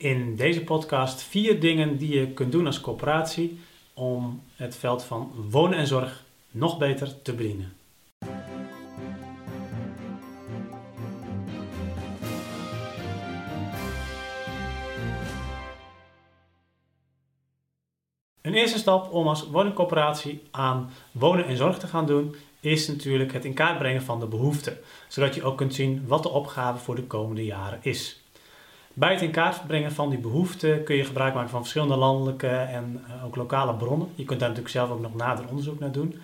In deze podcast vier dingen die je kunt doen als coöperatie om het veld van wonen en zorg nog beter te bedienen. Een eerste stap om als woningcoöperatie aan wonen en zorg te gaan doen, is natuurlijk het in kaart brengen van de behoeften, zodat je ook kunt zien wat de opgave voor de komende jaren is. Bij het in kaart brengen van die behoeften kun je gebruik maken van verschillende landelijke en eh, ook lokale bronnen. Je kunt daar natuurlijk zelf ook nog nader onderzoek naar doen.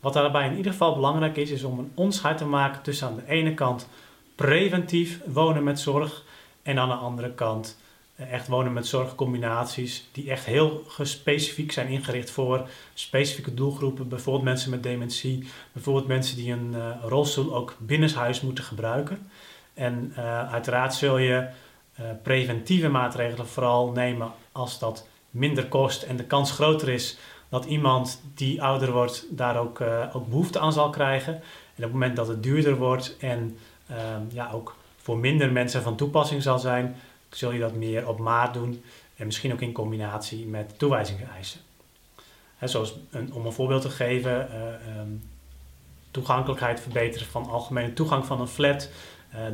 Wat daarbij in ieder geval belangrijk is, is om een onderscheid te maken tussen aan de ene kant preventief wonen met zorg en aan de andere kant eh, echt wonen met zorgcombinaties die echt heel specifiek zijn ingericht voor specifieke doelgroepen. Bijvoorbeeld mensen met dementie, bijvoorbeeld mensen die een uh, rolstoel ook binnenshuis moeten gebruiken. En uiteraard zul je preventieve maatregelen vooral nemen als dat minder kost en de kans groter is dat iemand die ouder wordt daar ook, ook behoefte aan zal krijgen. En op het moment dat het duurder wordt en ehm, ja, ook voor minder mensen van toepassing zal zijn, zul je dat meer op maat doen en misschien ook in combinatie met toewijzingseisen. He, zoals een, om een voorbeeld te geven, uh, um, toegankelijkheid verbeteren van algemene toegang van een flat,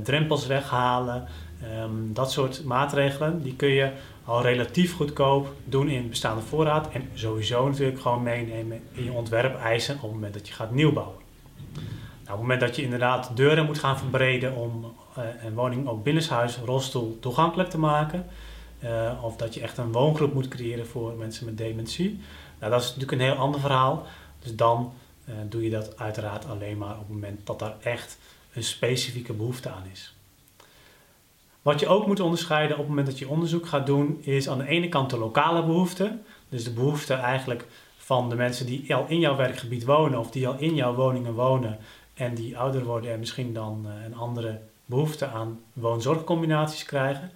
drempels weghalen, um, dat soort maatregelen, die kun je al relatief goedkoop doen in bestaande voorraad en sowieso natuurlijk gewoon meenemen in je ontwerpeisen op het moment dat je gaat nieuwbouwen. Nou, op het moment dat je inderdaad deuren moet gaan verbreden om uh, een woning ook binnenshuis rolstoel toegankelijk te maken, uh, of dat je echt een woongroep moet creëren voor mensen met dementie, nou, dat is natuurlijk een heel ander verhaal. Dus dan uh, doe je dat uiteraard alleen maar op het moment dat daar echt een specifieke behoefte aan is. Wat je ook moet onderscheiden op het moment dat je onderzoek gaat doen, is aan de ene kant de lokale behoefte. Dus de behoefte eigenlijk van de mensen die al in jouw werkgebied wonen of die al in jouw woningen wonen en die ouder worden en misschien dan uh, een andere behoefte aan woonzorgcombinaties krijgen.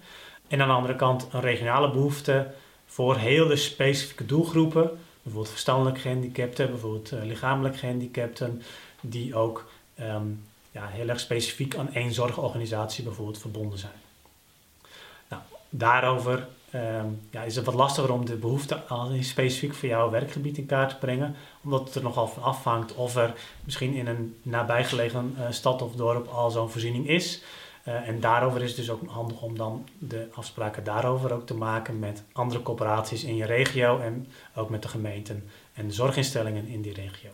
En aan de andere kant een regionale behoefte voor hele specifieke doelgroepen, bijvoorbeeld verstandelijk gehandicapten, bijvoorbeeld uh, lichamelijk gehandicapten, die ook um, ja, heel erg specifiek aan één zorgorganisatie bijvoorbeeld verbonden zijn. Daarover um, ja, is het wat lastiger om de behoefte specifiek voor jouw werkgebied in kaart te brengen, omdat het er nogal van afhangt of er misschien in een nabijgelegen uh, stad of dorp al zo'n voorziening is. Uh, en daarover is het dus ook handig om dan de afspraken daarover ook te maken met andere corporaties in je regio en ook met de gemeenten en de zorginstellingen in die regio.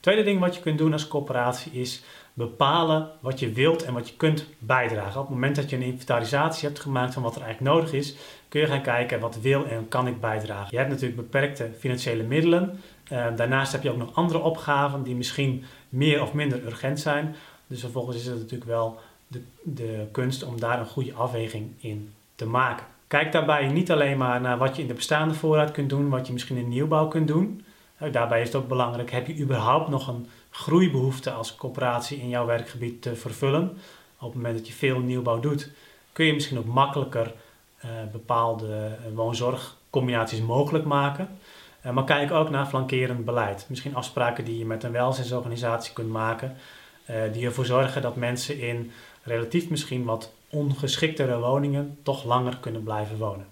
Tweede ding wat je kunt doen als coöperatie is bepalen wat je wilt en wat je kunt bijdragen. Op het moment dat je een inventarisatie hebt gemaakt van wat er eigenlijk nodig is, kun je gaan kijken wat wil en kan ik bijdragen. Je hebt natuurlijk beperkte financiële middelen. Uh, daarnaast heb je ook nog andere opgaven die misschien meer of minder urgent zijn. Dus vervolgens is het natuurlijk wel de, de kunst om daar een goede afweging in te maken. Kijk daarbij niet alleen maar naar wat je in de bestaande voorraad kunt doen, wat je misschien in nieuwbouw kunt doen. Uh, daarbij is het ook belangrijk, heb je überhaupt nog een groeibehoefte als coöperatie in jouw werkgebied te vervullen. Op het moment dat je veel nieuwbouw doet, kun je misschien ook makkelijker uh, bepaalde uh, woonzorgcombinaties mogelijk maken. Uh, maar kijk ook naar flankerend beleid. Misschien afspraken die je met een welzijnsorganisatie kunt maken, die ervoor zorgen dat mensen in relatief misschien wat ongeschiktere woningen toch langer kunnen blijven wonen.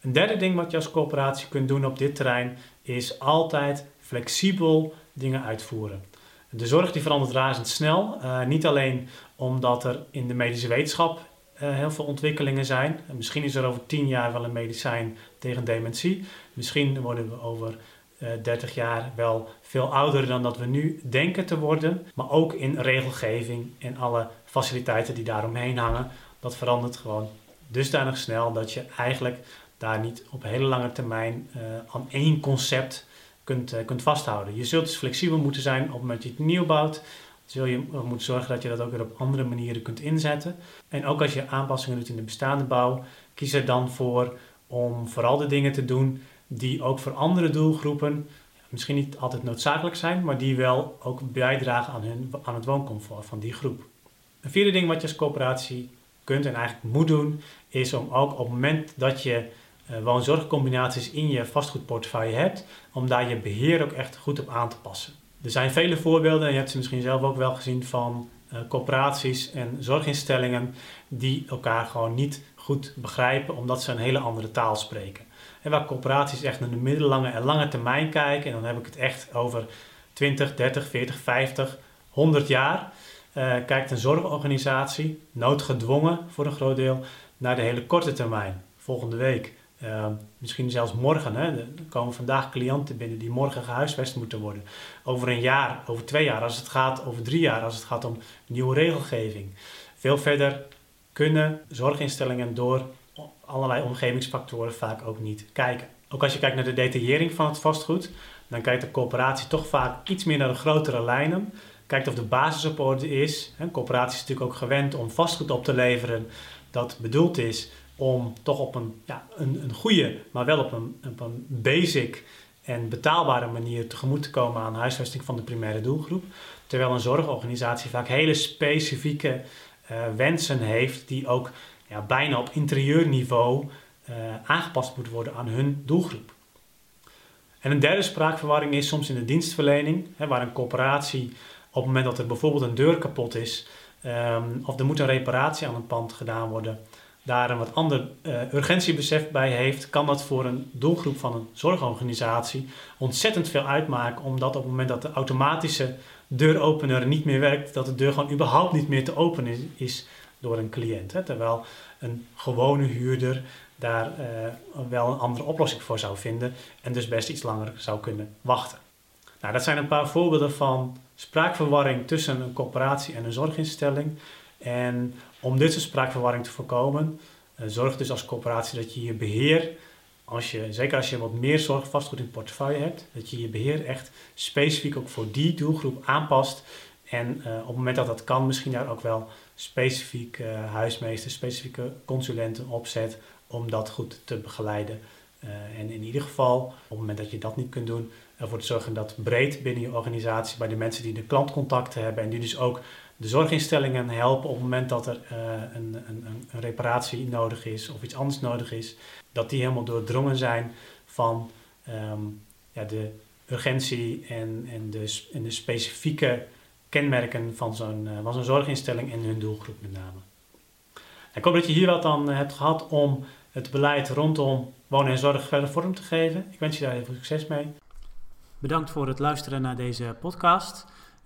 Een derde ding wat je als coöperatie kunt doen op dit terrein is altijd flexibel dingen uitvoeren. De zorg die verandert razendsnel. Uh, niet alleen omdat er in de medische wetenschap uh, heel veel ontwikkelingen zijn. Misschien is er over 10 jaar wel een medicijn tegen dementie. Misschien worden we over uh, eh, 30 jaar wel veel ouder dan dat we nu denken te worden. Maar ook in regelgeving en alle faciliteiten die daaromheen hangen. Dat verandert gewoon dusdanig snel dat je eigenlijk daar niet op hele lange termijn aan één concept kunt, uh, kunt vasthouden. Je zult dus flexibel moeten zijn op het moment dat je het nieuw bouwt. Zul je moeten zorgen dat je dat ook weer op andere manieren kunt inzetten. En ook als je aanpassingen doet in de bestaande bouw, kies er dan voor om vooral de dingen te doen die ook voor andere doelgroepen misschien niet altijd noodzakelijk zijn, maar die wel ook bijdragen aan, hun, aan het wooncomfort van die groep. Een vierde ding wat je als coöperatie kunt en eigenlijk moet doen, is om ook op het moment dat je woonzorgcombinaties in je vastgoedportefeuille hebt, om daar je beheer ook echt goed op aan te passen. Er zijn vele voorbeelden, en je hebt ze misschien zelf ook wel gezien, van uh, corporaties en zorginstellingen die elkaar gewoon niet goed begrijpen omdat ze een hele andere taal spreken. En waar corporaties echt naar de middellange en lange termijn kijken, en dan heb ik het echt over 20, 30, 40, 50, 100 jaar, uh, kijkt een zorgorganisatie, noodgedwongen voor een groot deel, naar de hele korte termijn, volgende week. Uh, misschien zelfs morgen. Hè. Er komen vandaag cliënten binnen die morgen gehuisvest moeten worden. Over een jaar, over twee jaar, als het gaat, over drie jaar, als het gaat om nieuwe regelgeving. Veel verder kunnen zorginstellingen door allerlei omgevingsfactoren vaak ook niet kijken. Ook als je kijkt naar de detaillering van het vastgoed, dan kijkt de coöperatie toch vaak iets meer naar de grotere lijnen. Kijkt of de basis op orde is. Een coöperatie is natuurlijk ook gewend om vastgoed op te leveren dat bedoeld is om toch op een, ja, een, een goede, maar wel op een, een basic en betaalbare manier tegemoet te komen aan huisvesting van de primaire doelgroep. Terwijl een zorgorganisatie vaak hele specifieke uh, wensen heeft die ook ja, bijna op interieurniveau uh, aangepast moeten worden aan hun doelgroep. En een derde spraakverwarring is soms in de dienstverlening, hè, waar een corporatie op het moment dat er bijvoorbeeld een deur kapot is, um, of er moet een reparatie aan een pand gedaan worden, daar een wat ander uh, urgentiebesef bij heeft, kan dat voor een doelgroep van een zorgorganisatie ontzettend veel uitmaken, omdat op het moment dat de automatische deuropener niet meer werkt, dat de deur gewoon überhaupt niet meer te openen is door een cliënt. Hè? Terwijl een gewone huurder daar uh, wel een andere oplossing voor zou vinden en dus best iets langer zou kunnen wachten. Nou, dat zijn een paar voorbeelden van spraakverwarring tussen een corporatie en een zorginstelling. En om dit soort spraakverwarring te voorkomen, uh, zorg dus als corporatie dat je je beheer, als je, zeker als je wat meer zorgvastgoed in portefeuille hebt, dat je je beheer echt specifiek ook voor die doelgroep aanpast. En uh, op het moment dat dat kan, misschien daar ook wel specifiek uh, huismeesters, specifieke consulenten opzet om dat goed te begeleiden. en in ieder geval, op het moment dat je dat niet kunt doen, ervoor te zorgen dat breed binnen je organisatie, bij de mensen die de klantcontacten hebben en die dus ook de zorginstellingen helpen op het moment dat er uh, een, een, een, reparatie nodig is of iets anders nodig is, dat die helemaal doordrongen zijn van um, ja, de urgentie en, en, de, en de specifieke kenmerken van zo'n uh, van zorginstelling en hun doelgroep met name. Ik hoop dat je hier wat aan hebt gehad om het beleid rondom wonen en zorg verder vorm te geven. Ik wens je daar heel veel succes mee. Bedankt voor het luisteren naar deze podcast.